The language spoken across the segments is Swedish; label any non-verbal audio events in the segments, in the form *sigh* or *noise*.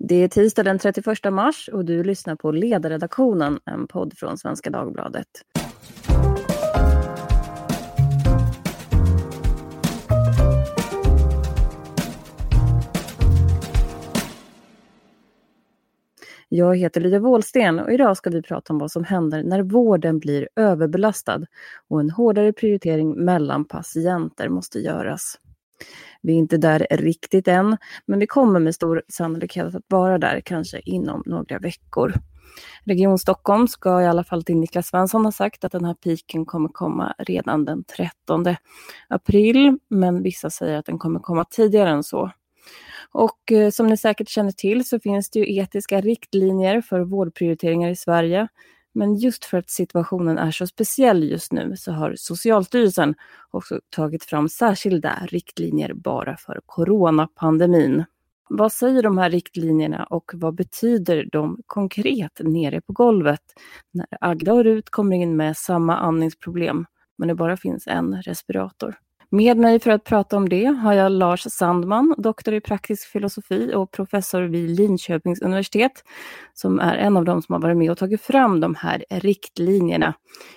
Det är tisdag den 31 mars och du lyssnar på Ledarredaktionen, en podd från Svenska Dagbladet. Jag heter Lydia Wåhlsten och idag ska vi prata om vad som händer när vården blir överbelastad och en hårdare prioritering mellan patienter måste göras. Vi är inte där riktigt än, men vi kommer med stor sannolikhet att vara där kanske inom några veckor. Region Stockholm ska i alla fall till Niklas Svensson ha sagt att den här piken kommer komma redan den 13 april, men vissa säger att den kommer komma tidigare än så. Och eh, som ni säkert känner till så finns det ju etiska riktlinjer för vårdprioriteringar i Sverige. Men just för att situationen är så speciell just nu så har Socialstyrelsen också tagit fram särskilda riktlinjer bara för coronapandemin. Vad säger de här riktlinjerna och vad betyder de konkret nere på golvet när Agda och Rut kommer in med samma andningsproblem men det bara finns en respirator? Med mig för att prata om det har jag Lars Sandman, doktor i praktisk filosofi och professor vid Linköpings universitet, som är en av dem som har varit med och tagit fram de här riktlinjerna.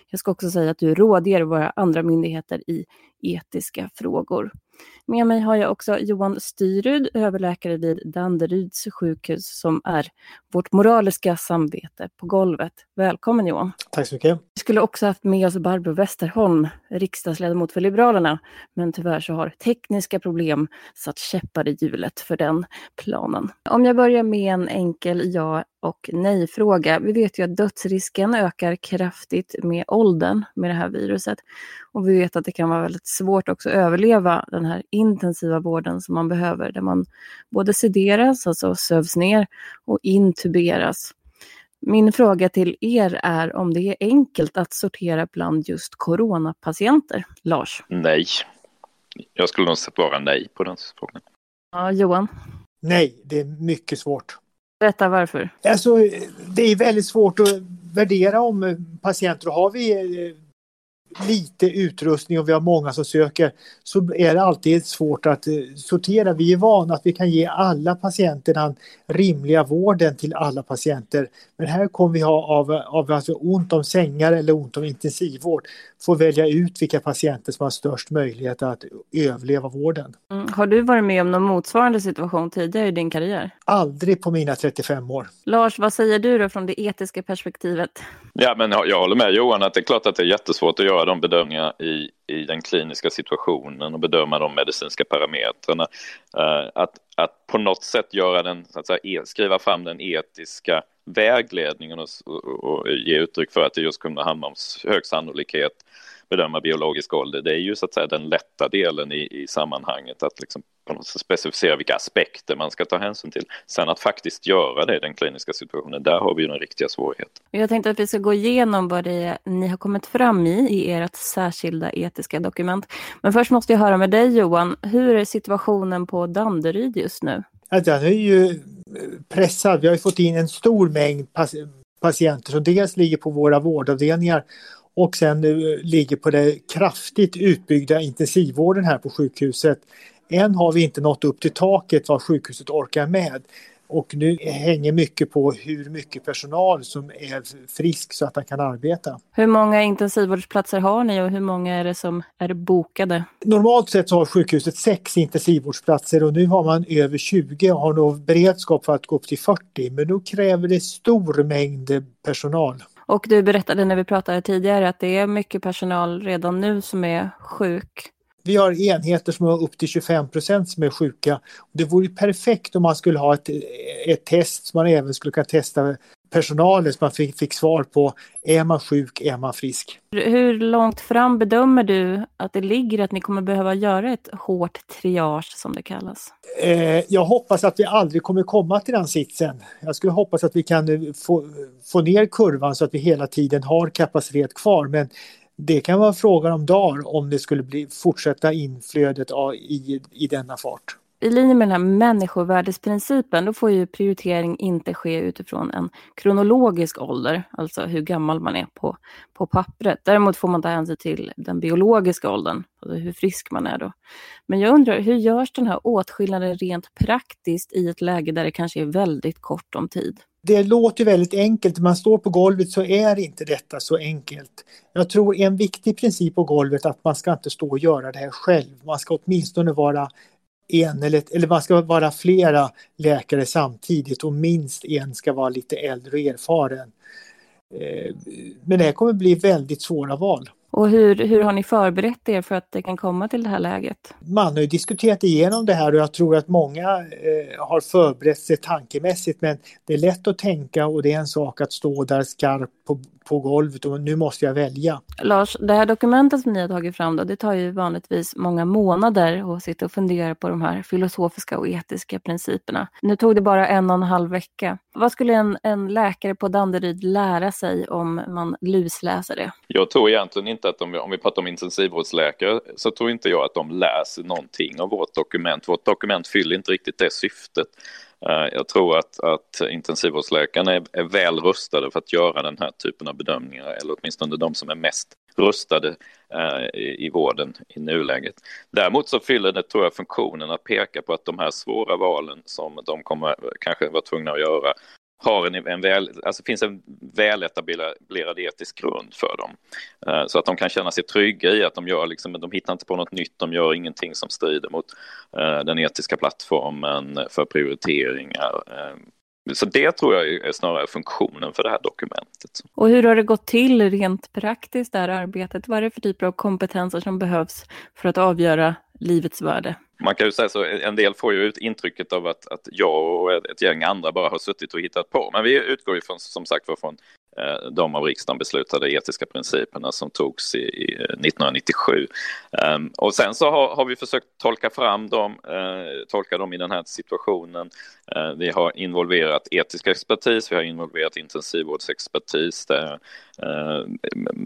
Jag ska också säga att du rådger våra andra myndigheter i etiska frågor. Med mig har jag också Johan Styrud, överläkare vid Danderyds sjukhus, som är vårt moraliska samvete på golvet. Välkommen Johan! Tack så mycket! Vi skulle också haft med oss Barbro Westerholm, riksdagsledamot för Liberalerna, men tyvärr så har tekniska problem satt käppar i hjulet för den planen. Om jag börjar med en enkel ja och nej-fråga. Vi vet ju att dödsrisken ökar kraftigt med åldern med det här viruset. Och vi vet att det kan vara väldigt svårt också att överleva den här intensiva vården som man behöver, där man både sederas, alltså sövs ner, och intuberas. Min fråga till er är om det är enkelt att sortera bland just coronapatienter. Lars? Nej. Jag skulle nog svara nej på den frågan. Ja, Johan? Nej, det är mycket svårt. Berätta varför. Alltså, det är väldigt svårt att värdera om patienter. Har vi eh, lite utrustning och vi har många som söker så är det alltid svårt att eh, sortera. Vi är vana att vi kan ge alla patienter den rimliga vården till alla patienter. Men här kommer vi ha av, av alltså ont om sängar eller ont om intensivvård få välja ut vilka patienter som har störst möjlighet att överleva vården. Mm. Har du varit med om någon motsvarande situation tidigare i din karriär? Aldrig på mina 35 år. Lars, vad säger du då från det etiska perspektivet? Ja, men jag håller med Johan att det är klart att det är jättesvårt att göra de bedömningar i, i den kliniska situationen och bedöma de medicinska parametrarna. Eh, att, att på något sätt göra den, så att säga, e, skriva fram den etiska vägledningen och, och, och, ge uttryck för att det just kunde handla om hög sannolikhet bedöma biologisk ålder. Det är ju så att säga den lätta delen i, i sammanhanget att liksom på något sätt specificera vilka aspekter man ska ta hänsyn till. Sen att faktiskt göra det i den kliniska situationen, där har vi ju den riktiga svårigheten. Jag tänkte att vi ska gå igenom vad det är ni har kommit fram i, i ert särskilda etiska dokument. Men först måste jag höra med dig Johan, hur är situationen på Danderyd just nu? Ja, den är ju pressad. Vi har ju fått in en stor mängd patienter som dels ligger på våra vårdavdelningar och sen ligger på det kraftigt utbyggda intensivvården här på sjukhuset. Än har vi inte nått upp till taket vad sjukhuset orkar med. Och nu hänger mycket på hur mycket personal som är frisk så att den kan arbeta. Hur många intensivvårdsplatser har ni och hur många är det som är bokade? Normalt sett har sjukhuset sex intensivvårdsplatser och nu har man över 20 och har nog beredskap för att gå upp till 40. Men då kräver det stor mängd personal. Och du berättade när vi pratade tidigare att det är mycket personal redan nu som är sjuk. Vi har enheter som har upp till 25 procent som är sjuka. Det vore perfekt om man skulle ha ett, ett test som man även skulle kunna testa personalen så man fick, fick svar på är man sjuk, är man frisk. Hur långt fram bedömer du att det ligger att ni kommer behöva göra ett hårt triage som det kallas? Eh, jag hoppas att vi aldrig kommer komma till den sitsen. Jag skulle hoppas att vi kan få, få ner kurvan så att vi hela tiden har kapacitet kvar men det kan vara frågan om dagar om det skulle bli, fortsätta inflödet i, i denna fart i linje med den här människovärdesprincipen, då får ju prioritering inte ske utifrån en kronologisk ålder, alltså hur gammal man är på, på pappret. Däremot får man ta hänsyn till den biologiska åldern, alltså hur frisk man är då. Men jag undrar, hur görs den här åtskillnaden rent praktiskt i ett läge där det kanske är väldigt kort om tid? det låter väldigt enkelt. När man står på golvet så är inte detta så enkelt. Jag tror en viktig princip på golvet är att man ska inte stå och göra det här själv. Man ska åtminstone vara en eller, eller man ska vara flera läkare samtidigt och minst en ska vara lite äldre och erfaren. Eh, men det här kommer bli väldigt svåra val. Och hur, hur har ni förberett er för att det kan komma till det här läget? Man har ju diskuterat igenom det här och jag tror att många eh, har förberett sig tankemässigt men det är lätt att tänka och det är en sak att stå där skarp på, på golvet och nu måste jag välja. Lars, det här dokumentet som ni har tagit fram då, det tar ju vanligtvis många månader att sitta och fundera på de här filosofiska och etiska principerna. Nu tog det bara en och en halv vecka. Vad skulle en, en läkare på Danderyd lära sig om man lusläser det? Jag tror egentligen inte att de, om vi pratar om intensivvårdsläkare så tror inte jag att de läser någonting av vårt dokument. Vårt dokument fyller inte riktigt det syftet. Eh, jag tror att, att intensivvårdsläkarna är, är väl rustade för att göra den här typen av bedömningar, eller åtminstone de som är mest rustade eh, i, i vården i nuläget. Däremot så fyller det, tror jag, funktionen att peka på att de här svåra valen som de kommer kanske vara tvungna att göra har en, en väl, alltså finns en väletablerad etisk grund för dem. Eh, så att de kan känna sig trygga i att de gör, liksom, de hittar inte på något nytt, de gör ingenting som strider mot eh, den etiska plattformen för prioriteringar. Eh, så det tror jag är snarare funktionen för det här dokumentet. Och hur har det gått till rent praktiskt, det här arbetet? Vad är det för typer av kompetenser som behövs för att avgöra livets värde? Man kan ju säga så, en del får ju ut intrycket av att, att jag och ett gäng andra bara har suttit och hittat på. Men vi utgår ju från, som sagt från Eh, de av riksdagen beslutade etiska principerna som togs i, 1997. Eh, ehm, och sen så har, vi försökt tolka fram dem, eh, tolka dem i den här situationen. Vi har involverat etisk expertis, vi har involverat intensivvårdsexpertis. Där,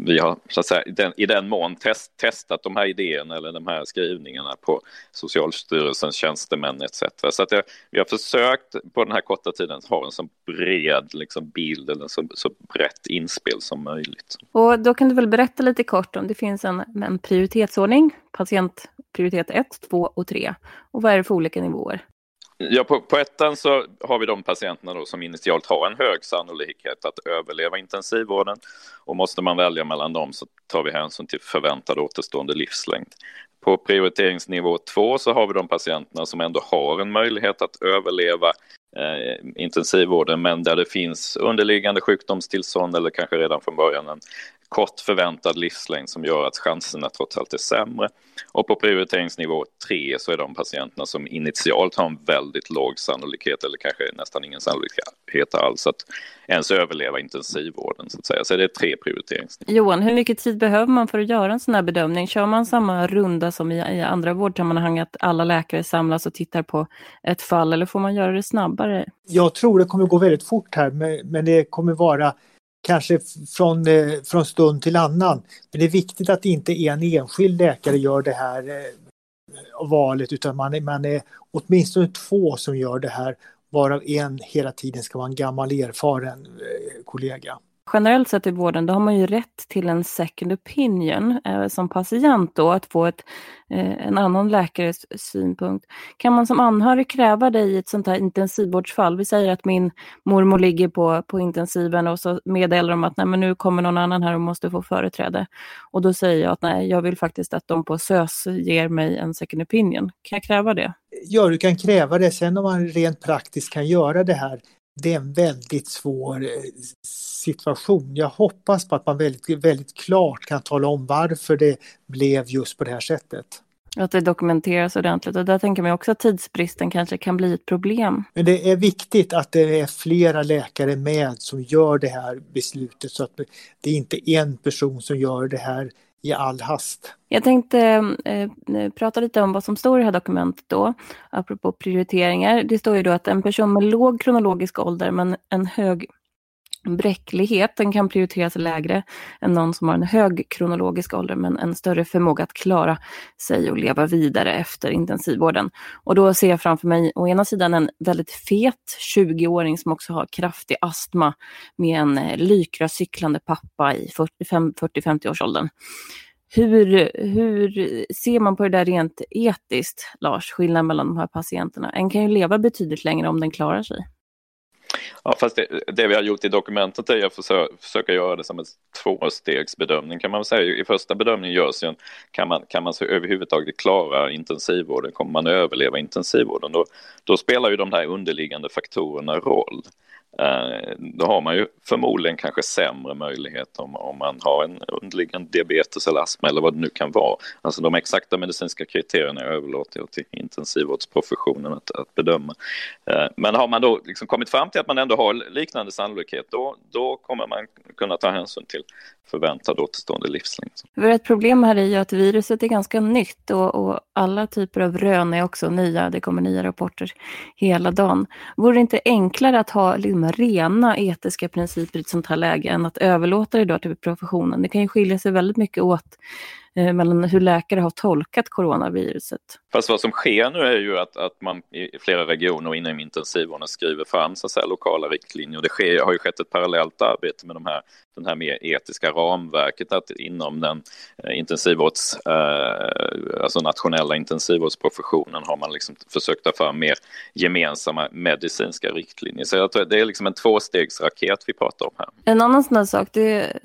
vi har så att säga, i, den, i den mån test, testat de här idéerna eller de här skrivningarna på Socialstyrelsens tjänstemän etc. Så att jag, vi har försökt på den här korta tiden ha en så bred liksom, bild eller så, så brett inspel som möjligt. Och då kan du väl berätta lite kort om det finns en, en prioritetsordning, patientprioritet 1, 2 och 3. Och vad är det för olika nivåer? Ja, på, på ettan så har vi de patienterna då som initialt har en hög sannolikhet att överleva intensivvården. Och måste man välja mellan dem så tar vi hänsyn till förväntad återstående livslängd. På prioriteringsnivå 2 så har vi de patienterna som ändå har en möjlighet att överleva Eh, intensivvården men där det finns underliggande sjukdomstillstånd eller kanske redan från början en kort förväntad livslängd som gör att chanserna trots allt är sämre. Och på prioriteringsnivå 3 så är de patienterna som initialt har en väldigt låg sannolikhet eller kanske nästan ingen sannolikhet alls att ens överleva intensivvården så att säga. Så det är tre prioriteringsnivåer. Johan, hur mycket tid behöver man för att göra en sån här bedömning? Kör man samma runda som i, i andra vårdsammanhang att alla läkare samlas och tittar på ett fall eller får man göra det snabbare? Jag tror det kommer gå väldigt fort här men det kommer vara kanske från, eh, från stund till annan. Men det är viktigt att inte en enskild läkare gör det här eh, valet utan man är, man är åtminstone två som gör det här varav en hela tiden ska vara en gammal erfaren eh, kollega generellt sett i vården, då har man ju rätt till en second opinion eh, som patient då, att få ett, eh, en annan läkares synpunkt. Kan man som anhörig kräva det i ett sånt här intensivvårdsfall? Vi säger att min mormor ligger på, på intensiven och så meddelar de att nej, men nu kommer någon annan här och måste få företräde. Och då säger jag att nej, jag vill faktiskt att de på SÖS ger mig en second opinion. Kan jag kräva det? Ja, du kan kräva det. Sen om man rent praktiskt kan göra det här det är en väldigt svår eh, situation. Jag hoppas på att man väldigt, väldigt klart kan tala om varför det blev just på det här sättet. Att det dokumenteras ordentligt och där tänker man också att tidsbristen kanske kan bli ett problem. Men det är viktigt att det är flera läkare med som gör det här beslutet så att det är inte en person som gör det här i all hast. Jag tänkte eh, eh, prata lite om vad som står i det här dokumentet då, apropå prioriteringar. Det står ju då att en person med låg kronologisk ålder men en hög Bräckligheten kan prioriteras lägre än någon som har en hög kronologisk ålder men en större förmåga att klara sig och leva vidare efter intensivvården. Och då ser jag framför mig å ena sidan en väldigt fet 20-åring som också har kraftig astma med en eh, lykra cyklande pappa i 40-50 års åldern. Hur, hur ser man på det där rent etiskt, Lars, skillnaden mellan de här patienterna? En kan ju leva betydligt längre om den klarar sig. Ja, fast det, det, vi har gjort i dokumentet är att försöka, försöka göra det som en tvåstegsbedömning kan man väl säga. I första bedömningen görs ju en, kan man, kan man så överhuvudtaget klara intensivvården, kommer man överleva intensivvården, då, då spelar ju de här underliggande faktorerna roll. Eh, då har man ju förmodligen kanske sämre möjlighet om, om man har en underliggande diabetes eller astma eller vad det nu kan vara. Alltså de exakta medicinska kriterierna överlåter jag till intensivvårdsprofessionen att, att bedöma. Eh, men har man då liksom kommit fram till att man ändå har liknande sannolikhet, då, då kommer man kunna ta hänsyn till förväntad återstående livslängd. Ett problem här är ju att viruset är ganska nytt och, och, alla typer av rön är också nya. Det kommer nya rapporter hela dagen. Vore det inte enklare att ha liksom rena etiska principer i ett sånt här läge än att överlåta det då till professionen? Det kan ju skilja sig väldigt mycket åt mellan hur läkare har tolkat coronaviruset. Fast vad som sker nu är ju att, att man i flera regioner och inom intensivvården skriver fram så att säga, lokala riktlinjer. Det sker, har ju skett ett parallellt arbete med de här, den här mer etiska ramverket att inom den eh, intensivvårds, eh, alltså nationella intensivvårdsprofessionen har man liksom försökt ta fram mer gemensamma medicinska riktlinjer. Så jag tror det är liksom en tvåstegsraket vi pratar om här. En annan sån här sak, det,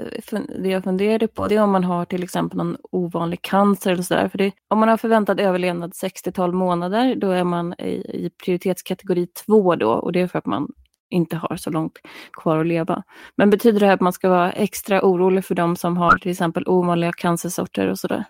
det jag funderade på, det är om man har till exempel någon ovanlig cancer eller sådär. För det, om man har förväntad överlevnad 60-tal månader, då är man i, i prioritetskategori 2 då och det är för att man inte har så långt kvar att leva. Men betyder det här att man ska vara extra orolig för de som har till exempel ovanliga cancersorter och sådär?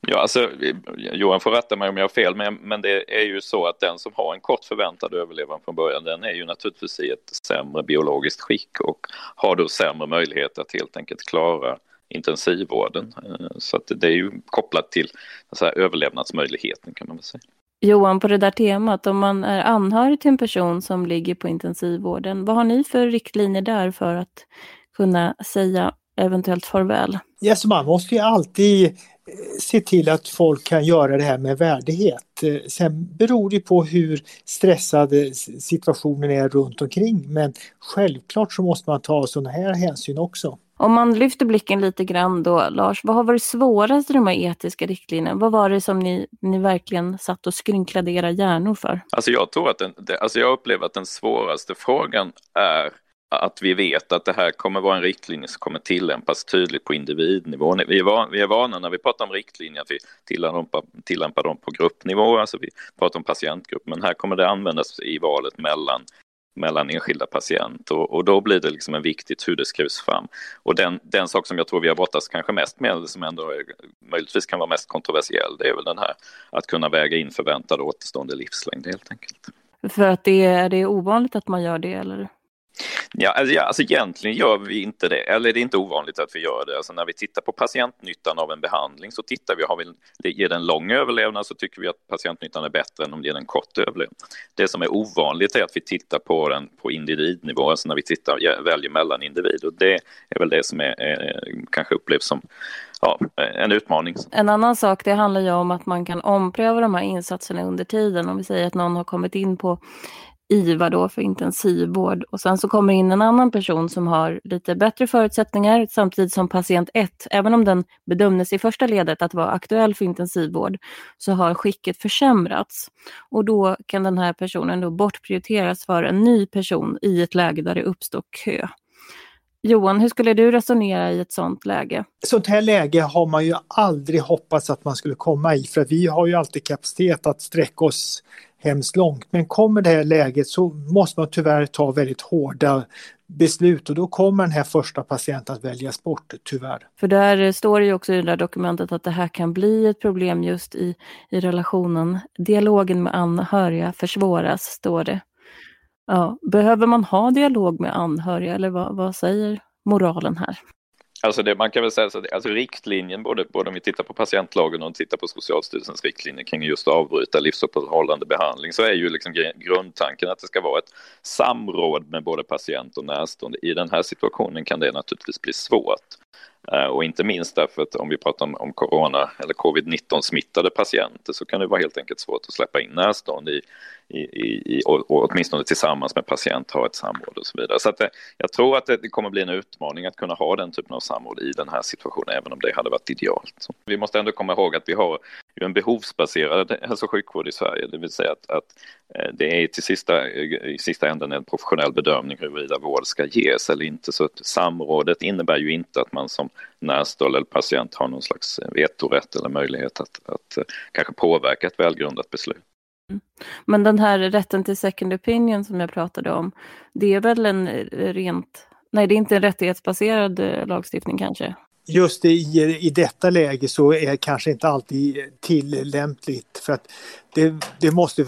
Ja, alltså Johan får rätta mig om jag har fel, men, men det är ju så att den som har en kort förväntad överlevnad från början, den är ju naturligtvis i ett sämre biologiskt skick och har då sämre möjlighet att helt enkelt klara intensivvården. Eh, så att det är ju kopplat till så här, överlevnadsmöjligheten kan man väl säga. Johan, på det där temat, om man är anhörig till en person som ligger på intensivvården, vad har ni för riktlinjer där för att kunna säga eventuellt farväl? Ja, så man måste ju alltid eh, se till att folk kan göra det här med värdighet. Eh, sen beror det på hur stressad situationen är runt omkring men självklart så måste man ta sådana här hänsyn också. Om man lyfter blicken lite grann då, Lars, vad har varit svårast i de här etiska riktlinjerna? Vad var det som ni, ni verkligen satt och skrynklade era hjärnor för? Alltså jag tror att den, alltså jag upplever att den svåraste frågan är att vi vet att det här kommer vara en riktlinje som kommer tillämpas tydligt på individnivå. Vi är, van, vi är vana när vi pratar om riktlinjer att vi tillämpar, tillämpar dem på gruppnivå, alltså vi pratar om patientgrupp, men här kommer det användas i valet mellan mellan enskilda patienter och, och, då blir det liksom en viktigt hur det skrivs fram. Och den, den sak som jag tror vi har brottats kanske mest med, som ändå är, möjligtvis kan vara mest kontroversiell, det är väl den här att kunna väga in förväntad återstående livslängd helt enkelt. För att det är, det är ovanligt att man gör det eller? Ja, alltså, ja, alltså egentligen gör vi inte det, eller det är inte ovanligt att vi gör det. Alltså när vi tittar på patientnyttan av en behandling så tittar vi, har vi, ger den lång överlevnad så tycker vi att patientnyttan är bättre än om det ger den kort överlevnad. Det som är ovanligt är att vi tittar på den på individnivå, alltså när vi tittar, väljer mellan individer. Det är väl det som är, är, kanske upplevs som ja, en utmaning. En annan sak det handlar ju om att man kan ompröva de här insatserna under tiden. Om vi säger att någon har kommit in på IVA då för intensivvård och sen så kommer in en annan person som har lite bättre förutsättningar samtidigt som patient 1, även om den bedömdes i första ledet att vara aktuell för intensivvård, så har skicket försämrats. Och då kan den här personen då bortprioriteras för en ny person i ett läge där det uppstår kö. Johan, hur skulle du resonera i ett sådant läge? Sånt här läge har man ju aldrig hoppats att man skulle komma i för vi har ju alltid kapacitet att sträcka oss hemskt långt. Men kommer det här läget så måste man tyvärr ta väldigt hårda beslut och då kommer den här första patienten att väljas bort, tyvärr. För där står det ju också i det där dokumentet att det här kan bli ett problem just i, i relationen. Dialogen med anhöriga försvåras, står det. Ja, behöver man ha dialog med anhöriga eller vad, vad säger moralen här? Alltså det, man kan väl säga så att alltså riktlinjen, både, både om vi tittar på patientlagen och tittar på Socialstyrelsens riktlinjer kring just avbryta livsuppehållande behandling, så är ju liksom grundtanken att det ska vara ett samråd med både patient och närstående. I den här situationen kan det naturligtvis bli svårt. Eh, och inte minst därför att om vi pratar om, om corona eller covid-19 smittade patienter så kan det vara helt enkelt svårt att släppa in närstående i, i, i, och, och åtminstone tillsammans med patient ha ett samråd och så vidare. Så att det, jag tror att det kommer bli en utmaning att kunna ha den typen av samråd i den här situationen, även om det hade varit idealt. Så vi måste ändå komma ihåg att vi har ju en behovsbaserad *laughs* hälso och sjukvård i Sverige, det vill säga att, att eh, det är till sista, eh, i sista änden en professionell bedömning huruvida vård ska ges eller inte. Så att samrådet innebär ju inte att man som närstående eller patient har någon slags eh, vetorätt eller möjlighet att, att kanske påverka ett välgrundat beslut. Mm. Men den här rätten till second opinion som jag pratade om, det är väl en rent, nej det är inte en rättighetsbaserad lagstiftning kanske? Just i, i detta läge så är det kanske inte alltid tillämpligt för att det, det måste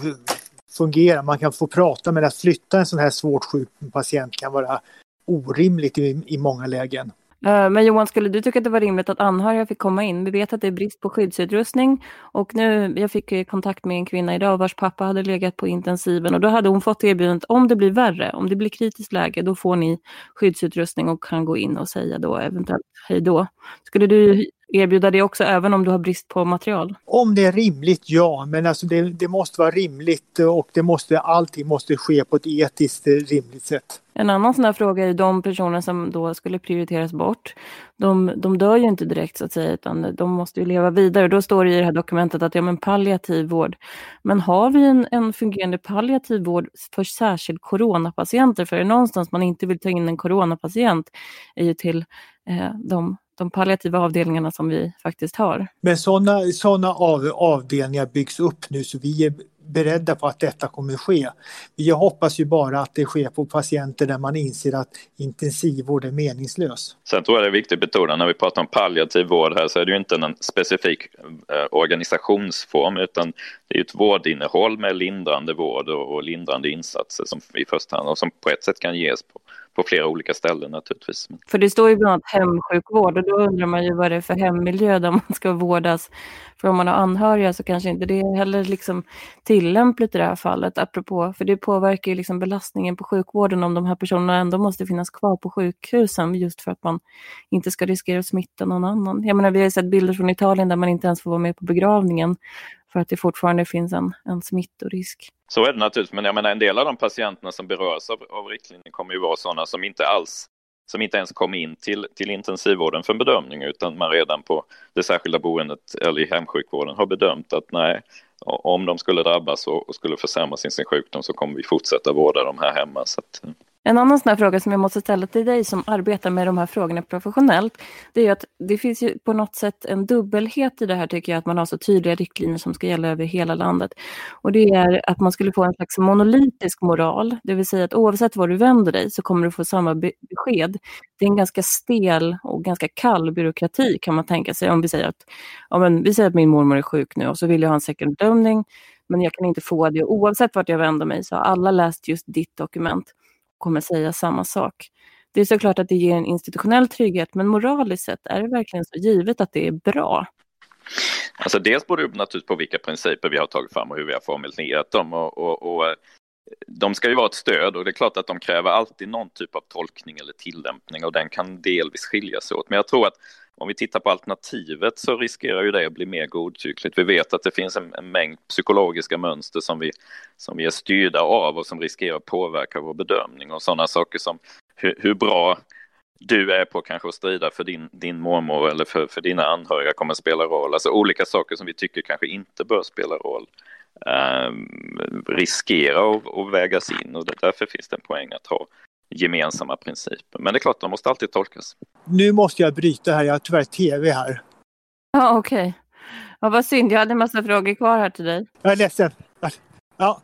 fungera. Man kan få prata men att flytta en sån här svårt sjuk patient kan vara orimligt i, i många lägen. Eh, men Johan, skulle du tycka att det var rimligt att anhöriga fick komma in? Vi vet att det är brist på skyddsutrustning och nu, jag fick kontakt med en kvinna idag vars pappa hade legat på intensiven och då hade hon fått erbjudandet om det blir värre, om det blir kritiskt läge, då får ni skyddsutrustning och kan gå in och säga då eventuellt hej då. Skulle du erbjuda det också även om du har brist på material? Om det är rimligt, ja, men alltså det, det måste vara rimligt och det måste, allting måste ske på ett etiskt rimligt sätt. En annan sån här fråga är de personer som då skulle prioriteras bort. De, de dör ju inte direkt så att säga, utan de måste ju leva vidare. Då står det i det här dokumentet att ja, men palliativ vård. Men har vi en, en fungerande palliativ vård för särskilt coronapatienter? För är det någonstans man inte vill ta in en coronapatient är ju till eh, de de palliativa avdelningarna som vi faktiskt har. Men sådana såna av, avdelningar byggs upp nu så vi är beredda på att detta kommer ske. Vi hoppas ju bara att det sker på patienter där man inser att intensivvård är meningslös. Sen tror jag det är viktigt att betona när vi pratar om palliativ vård här så är det ju inte en specifik eh, organisationsform utan det är ett vårdinnehåll med lindrande vård och, och lindrande insatser som i första hand och som på ett sätt kan ges på på flera olika ställen naturligtvis. För det står ju bland annat hemsjukvård och då undrar man ju vad det är för hemmiljö där man ska vårdas. För om man har anhöriga så kanske inte det är heller liksom tillämpligt i det här fallet, apropå, för det påverkar ju liksom belastningen på sjukvården om de här personerna ändå måste finnas kvar på sjukhusen just för att man inte ska riskera att smitta någon annan. Jag menar, vi har sett bilder från Italien där man inte ens får vara med på begravningen för att det fortfarande finns en, en smittorisk. Så är det naturligtvis, men jag menar en del av de patienterna som berörs av, av riktlinjen kommer ju vara sådana som inte alls som inte ens kom in till, till intensivvården för en bedömning utan man redan på det särskilda boendet eller i hemsjukvården har bedömt att nej, om de skulle drabbas och, och skulle försämras i sin sjukdom så kommer vi fortsätta vårda dem här hemma. Så att, mm en annan sån fråga som jag måste ställa till dig som arbetar med de här frågorna professionellt, det är att det finns ju på något sätt en dubbelhet i det här tycker jag, att man har så tydliga riktlinjer som ska gälla över hela landet. Och det är att man skulle få en slags monolitisk moral, det vill säga att oavsett var du vänder dig så kommer du få samma besked. Det är en ganska stel och ganska kall byråkrati kan man tänka sig om vi säger att, ja, men, vi säger att min mormor är sjuk nu och så vill jag ha en second bedömning men jag kan inte få det. Oavsett vart jag vänder mig så har alla läst just ditt dokument kommer säga samma sak. Det är såklart att det ger en institutionell trygghet, men moraliskt sett är det verkligen så givet att det är bra. Alltså dels beror det naturligtvis på vilka principer vi har tagit fram och hur vi har formulerat dem. Och, och, och, eh, de ska ju vara ett stöd och det är klart att de kräver alltid någon typ av tolkning eller tillämpning och den kan delvis skilja sig åt. Men jag tror att om vi tittar på alternativet så riskerar ju det att bli mer godtyckligt. Vi vet att det finns en, en mängd psykologiska mönster som vi, som vi är styrda av och som riskerar att påverka vår bedömning och sådana saker som hur, hur bra du är på kanske att strida för din, din mormor eller för, för dina anhöriga kommer att spela roll. Alltså olika saker som vi tycker kanske inte bör spela roll eh, riskerar att, att vägas in och därför finns det en poäng att ha gemensamma principer. Men det är klart, de måste alltid tolkas. Nu måste jag bryta här, jag har tyvärr tv här. Ja, okej. Okay. Ja, vad synd, jag hade en massa frågor kvar här till dig. Jag är ledsen. Ja,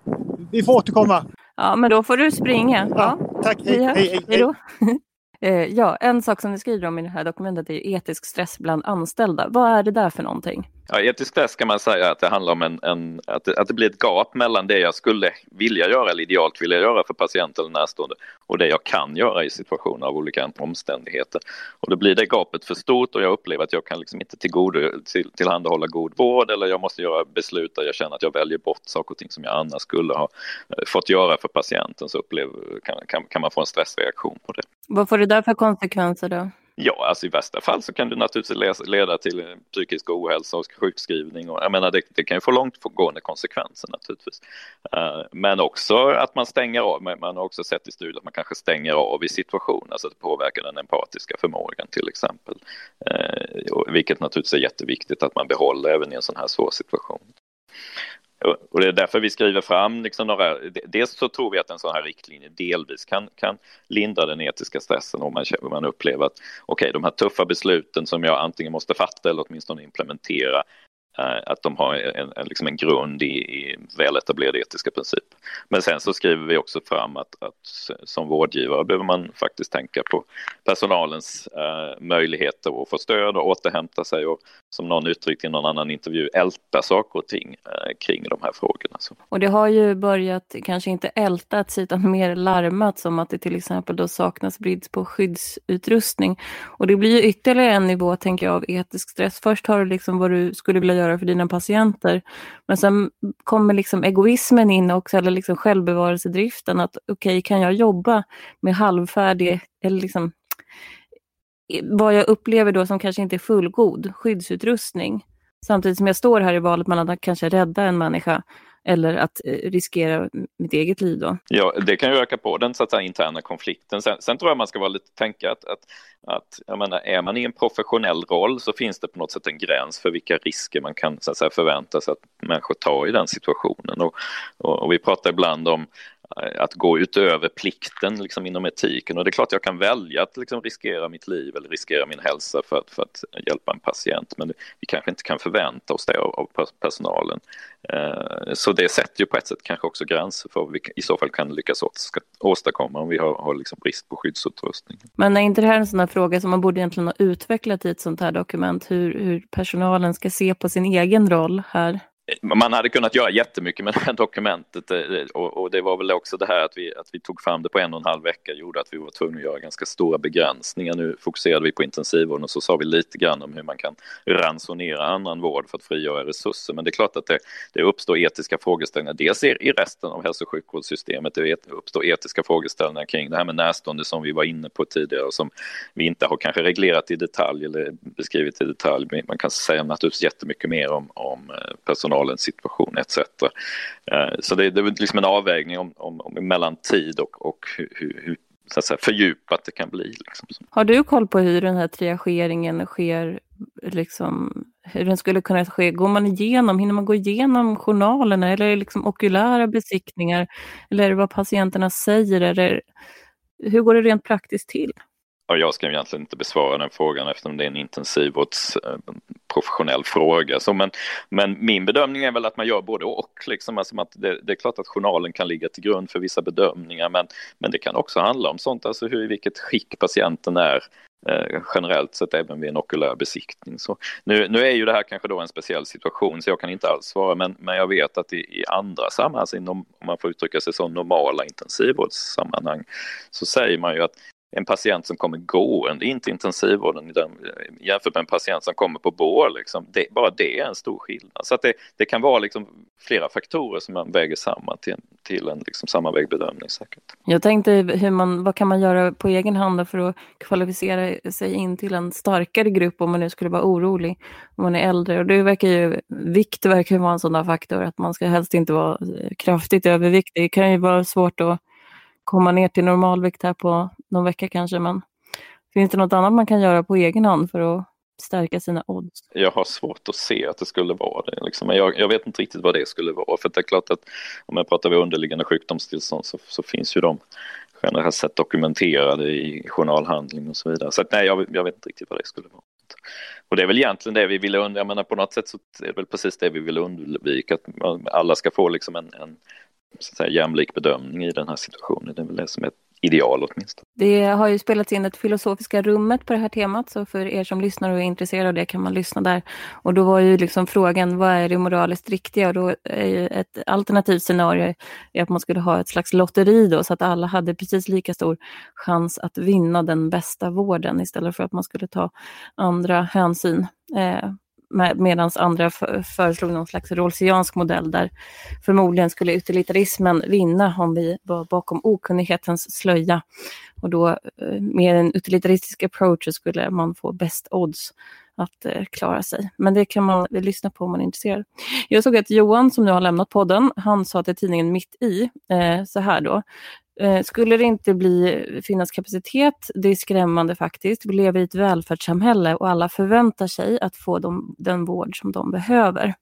vi får återkomma. Ja, men då får du springa. Ja, ja tack, hej, hej, hej, hej. *laughs* Eh, ja, en sak som ni skriver om i det här dokumentet är etisk stress bland anställda. Vad är det där för någonting? Ja, etisk stress kan man säga att det handlar om en, en att, det, att det blir ett gap mellan det jag skulle vilja göra eller idealt vilja göra för patient eller närstående och det jag kan göra i situationer av olika omständigheter. Och då blir det gapet för stort och jag upplever att jag kan liksom inte tillgodo, till, tillhandahålla god vård eller jag måste göra beslut där jag känner att jag väljer bort saker och ting som jag annars skulle ha eh, fått göra för patienten så upplever, kan, kan, kan man få en stressreaktion på det. Vad får det där för konsekvenser då? Ja, alltså i värsta fall så kan det naturligtvis leda till eh, psykisk ohälsa och sjukskrivning. Och, jag menar, det, det kan ju få långtgående konsekvenser naturligtvis. Uh, men också att man stänger av, man har också sett i studier att man kanske stänger av i situationer så att det påverkar den empatiska förmågan till exempel. Uh, vilket naturligtvis är jätteviktigt att man behåller även i en sån här svår situation. Och det är därför vi skriver fram liksom några, dels så tror vi att en sån här riktlinje delvis kan, kan lindra den etiska stressen om man, om man upplever att okej, okay, de här tuffa besluten som jag antingen måste fatta eller åtminstone implementera Eh, att de har en, en, liksom en grund i, i väletablerade etiska principer. Men sen så skriver vi också fram att, att som vårdgivare behöver man faktiskt tänka på personalens eh, möjligheter att få stöd och återhämta sig och som någon uttryckte i någon annan intervju älta saker och ting eh, kring de här frågorna. Så. Och det har ju börjat, kanske inte ältats utan mer larmats om att det till exempel då saknas brist på skyddsutrustning. Och det blir ju ytterligare en nivå, tänker jag, av etisk stress. Först har du liksom vad du skulle vilja göra göra för dina patienter. Men sen kommer liksom egoismen in också, eller liksom självbevarelsedriften. Att okej, okay, kan jag jobba med halvfärdig, eller liksom vad jag upplever då som kanske inte är fullgod skyddsutrustning. Samtidigt som jag står här i valet mellan att kanske rädda en människa eller att eh, riskera mitt eget liv då. Ja, det kan ju öka på den så att säga, interna konflikten. Sen, sen, tror jag man ska vara lite tänka att, att, att jag menar, är man i en professionell roll så finns det på något sätt en gräns för vilka risker man kan så att säga, förvänta sig att människor tar i den situationen. Och, och, och vi pratar ibland om Eh, att gå utöver plikten liksom, inom etiken. Och det är klart jag kan välja att liksom, riskera mitt liv eller riskera min hälsa för att, för att hjälpa en patient. Men vi kanske inte kan förvänta oss det av, av personalen. Eh, så det sätter ju på ett sätt kanske också gränser för vad vi i så fall kan lyckas åstadkomma om vi har, har liksom brist på skyddsutrustning. Men är inte det här en sån här fråga som man borde egentligen ha utvecklat i ett sånt här dokument? Hur, hur personalen ska se på sin egen roll här? Man hade kunnat göra jättemycket med det här dokumentet eh, och, och, det var väl också det här att vi, att vi tog fram det på en och en halv vecka gjorde att vi var tvungna att göra ganska stora begränsningar. Nu fokuserade vi på intensivvården och så sa vi lite grann om hur man kan ransonera annan vård för att frigöra resurser. Men det är klart att det, det uppstår etiska frågeställningar, dels i resten av hälso och sjukvårdssystemet, det uppstår etiska frågeställningar kring det här med närstående som vi var inne på tidigare och som vi inte har kanske reglerat i detalj eller beskrivit i detalj. Man kan säga naturligtvis jättemycket mer om, om eh, personal personalens situation etc. Eh, så det, det är liksom en avvägning om, om, om mellan tid och, och hur, hur så att säga, fördjupat det kan bli. Liksom. Har du koll på hur den här triageringen sker, liksom, hur den skulle kunna ske? Går man igenom, hinner man gå igenom journalerna eller är det liksom okulära besiktningar? Eller är det vad patienterna säger? Eller, hur går det rent praktiskt till? Ja, jag ska egentligen inte besvara den frågan eftersom det är en intensivvårds eh, professionell fråga. Så men, men min bedömning är väl att man gör både och. Liksom. Alltså att det, det, är klart att journalen kan ligga till grund för vissa bedömningar men, men det kan också handla om sånt, alltså hur, i vilket skick patienten är eh, generellt sett även vid en okulär besiktning. Så nu, nu är ju det här kanske då en speciell situation så jag kan inte alls svara men, men jag vet att i, i andra sammanhang, alltså inom, om man får uttrycka sig så, normala intensivvårdssammanhang så säger man ju att en patient som kommer gående in till intensivvården eh, jämfört med en patient som kommer på bår. Liksom, det, bara det är en stor skillnad. Så att det, det kan vara liksom flera faktorer som man väger samman till, till en liksom sammanvägd bedömning säkert. Jag tänkte hur man, vad kan man göra på egen hand för att kvalificera sig in till en starkare grupp om man nu skulle vara orolig om man är äldre. Och det verkar ju, vikt verkar vara en sån där faktor att man ska helst inte vara eh, kraftigt överviktig. Det kan ju vara svårt att komma ner till normalvikt här på någon vecka kanske. Men finns det något annat man kan göra på egen hand för att stärka sina odds? Jag har svårt att se att det skulle vara det. Liksom. Men jag, jag, vet inte riktigt vad det skulle vara. För det är klart att om jag pratar om underliggande sjukdomstillstånd så, så finns ju de generellt sett dokumenterade i journalhandling och så vidare. Så att, nej, jag, jag, vet inte riktigt vad det skulle vara. Och det är väl egentligen det vi vill undvika, jag menar på något sätt så är det väl precis det vi vill undvika, att alla ska få liksom en, en så att säga, jämlik bedömning i den här situationen. Det är väl det som är ideal åtminstone. Det har ju spelats in ett filosofiska rummet på det här temat, så för er som lyssnar och är intresserade av det kan man lyssna där. Och då var ju liksom frågan, vad är det moraliskt riktiga? Och då är ju ett alternativt scenario att man skulle ha ett slags lotteri då, så att alla hade precis lika stor chans att vinna den bästa vården istället för att man skulle ta andra hänsyn. Eh, medan andra föreslog någon slags rolsiansk modell där förmodligen skulle utilitarismen vinna om vi var bakom okunnighetens slöja. Och då eh, med en utilitaristisk approach skulle man få bäst odds att eh, klara sig. Men det kan man lyssna på om man är intresserad. Jag såg att Johan som nu har lämnat podden, han sa till tidningen Mitt i, eh, så här då. Eh, skulle det inte bli, finnas kapacitet, det är skrämmande faktiskt. Vi lever i ett välfärdssamhälle och alla förväntar sig att få de, den vård som de behöver.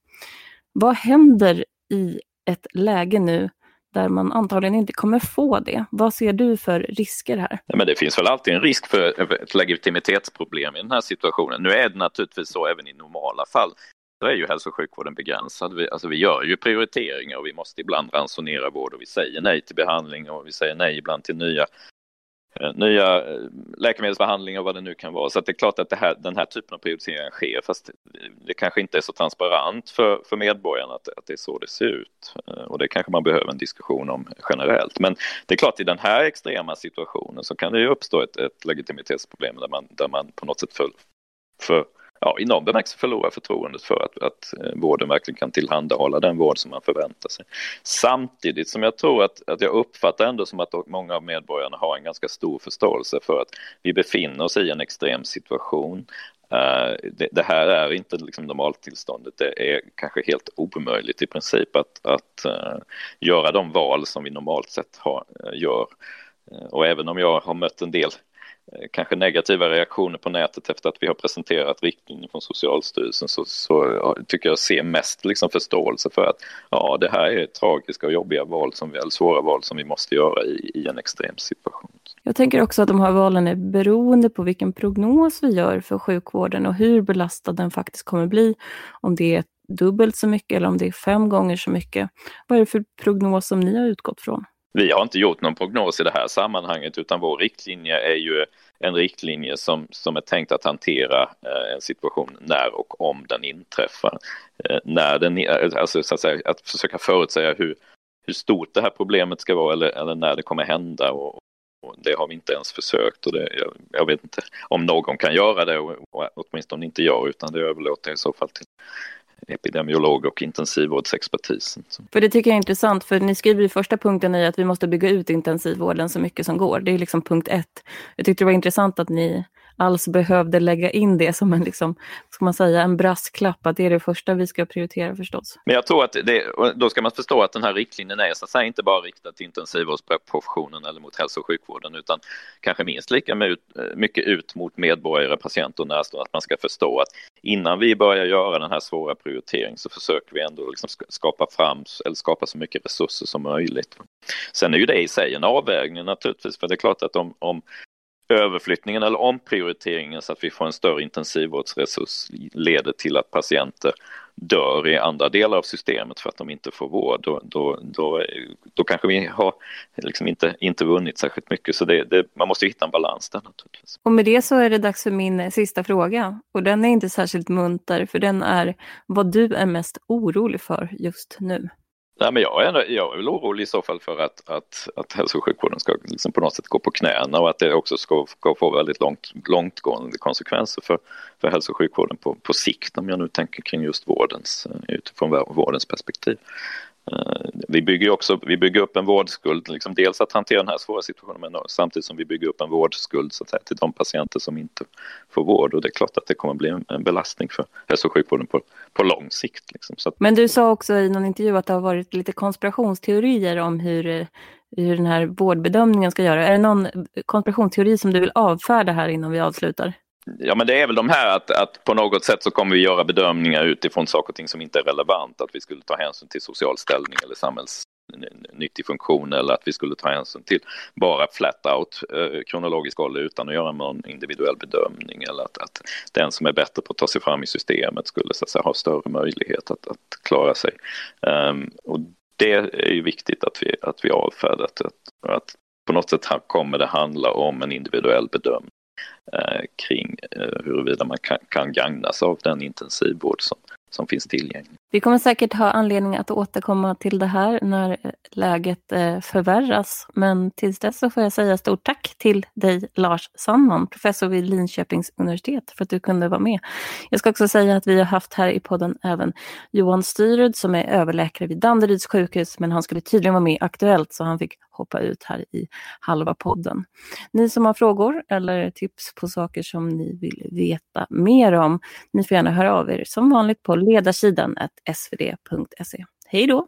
Vad händer i ett läge nu där man antagligen inte kommer få det. Vad ser du för risker här? Ja, men det finns väl alltid en risk för ett legitimitetsproblem i den här situationen. Nu är det naturligtvis så även i normala fall då är ju hälso och sjukvården begränsad. Vi, alltså vi gör ju prioriteringar och vi måste ibland ransonera vård och vi säger nej till behandling och vi säger nej ibland till nya, eh, nya eh, läkemedelsbehandlingar och vad det nu kan vara. Så det är klart att här, den här typen av prioriteringar sker fast det kanske inte är så transparent för, för medborgarna att, att det är så det ser ut. Eh, och det kanske man behöver en diskussion om generellt. Men det är klart i den här extrema situationen så kan det ju uppstå ett, ett legitimitetsproblem där man, där man på något sätt för, för ja, i någon bemärkelse förlorar förtroendet för att, att eh, vården verkligen kan tillhandahålla den vård som man förväntar sig. Samtidigt som jag tror att, att jag uppfattar ändå som att många av medborgarna har en ganska stor förståelse för att vi befinner oss i en extrem situation. Uh, det, det, här är inte liksom normaltillståndet, det är kanske helt omöjligt i princip att, att uh, göra de val som vi normalt sett har, uh, gör. Och även om jag har mött en del Eh, kanske negativa reaktioner på nätet efter att vi har presenterat riktlinjer från Socialstyrelsen så, så tycker jag ser mest liksom förståelse för att ja, det här är tragiska och jobbiga val som vi, eller svåra val som vi måste göra i, i en extrem situation. Jag tänker också att de här valen är beroende på vilken prognos vi gör för sjukvården och hur belastad den faktiskt kommer bli. Om det är dubbelt så mycket eller om det är fem gånger så mycket. Vad är det för prognos som ni har utgått från? Vi har inte gjort någon prognos i det här sammanhanget utan vår riktlinje är ju en riktlinje som, som är tänkt att hantera eh, en situation när och om den inträffar. Eh, när den, eh, alltså så att, säga, att försöka förutsäga hur, hur stort det här problemet ska vara eller, eller när det kommer hända och, och det har vi inte ens försökt och det, jag, jag, vet inte om någon kan göra det och, och åtminstone inte jag utan det överlåter jag i så fall till epidemiolog och intensivvårdsexpertisen. För det tycker jag är intressant, för ni skriver i första punkten i att vi måste bygga ut intensivvården så mycket som går. Det är liksom punkt ett. Jag tyckte det var intressant att ni alls behövde lägga in det som en, liksom, ska man säga, en brasklapp, att det är det första vi ska prioritera förstås. Men jag tror att det, då ska man förstå att den här riktlinjen är så att säga inte bara riktad till intensivvårdsprofessionen eller mot hälso och sjukvården utan kanske minst lika mycket ut mot medborgare, patienter och närstående, att man ska förstå att innan vi börjar göra den här svåra prioriteringen så försöker vi ändå liksom skapa fram eller skapa så mycket resurser som möjligt. Sen är ju det i sig en avvägning naturligtvis, för det är klart att om, om överflyttningen eller omprioriteringen så att vi får en större intensivvårdsresurs leder till att patienter dör i andra delar av systemet för att de inte får vård, då, då, då, då kanske vi har liksom inte, inte vunnit särskilt mycket. Så det, det, man måste hitta en balans där naturligtvis. Och med det så är det dags för min sista fråga. Och den är inte särskilt munter, för den är vad du är mest orolig för just nu. Nej, men jag, är, jag är väl orolig i så fall för att, att, att hälso och sjukvården ska liksom på något sätt gå på knäna och att det också ska, ska få väldigt långt, långtgående konsekvenser för, för hälso och sjukvården på, på sikt om jag nu tänker kring just vårdens, utifrån vårdens perspektiv. Eh, vi bygger också vi bygger upp en vårdskuld, liksom dels att hantera den här svåra situationen men samtidigt som vi bygger upp en vårdskuld så att säga, till de patienter som inte får vård och det är klart att det kommer bli en belastning för hälso och sjukvården på, på lång sikt. Liksom. Att... Men du sa också i någon intervju att det har varit lite konspirationsteorier om hur, hur den här vårdbedömningen ska göra. Är det någon konspirationsteori som du vill avfärda här innan vi avslutar? Ja, men det är väl de här att, att på något sätt så kommer vi göra bedömningar utifrån saker och ting som inte är relevant. Att vi skulle ta hänsyn till social ställning eller samhällsnyttig funktion eller att vi skulle ta hänsyn till bara flat out eh, kronologisk ålder utan att göra någon individuell bedömning eller att, att den som är bättre på att ta sig fram i systemet skulle så att säga, ha större möjlighet att, att klara sig. Um, och det är ju viktigt att vi, att vi avfärdar att, att på något sätt kommer det handla om en individuell bedömning Eh, kring eh, huruvida man kan, kan gagnas av den intensivvård som, som finns tillgänglig. Vi kommer säkert ha anledning att återkomma till det här när eh, läget eh, förvärras. Men tills dess så får jag säga stort tack till dig Lars Sandman, professor vid Linköpings universitet, för att du kunde vara med. Jag ska också säga att vi har haft här i podden även Johan Styrud som är överläkare vid Danderyds sjukhus, men han skulle tydligen vara med i Aktuellt så han fick hoppa ut här i halva podden. Ni som har frågor eller tips på saker som ni vill veta mer om, ni får gärna höra av er som vanligt på ledarsidan svd.se. Hej då!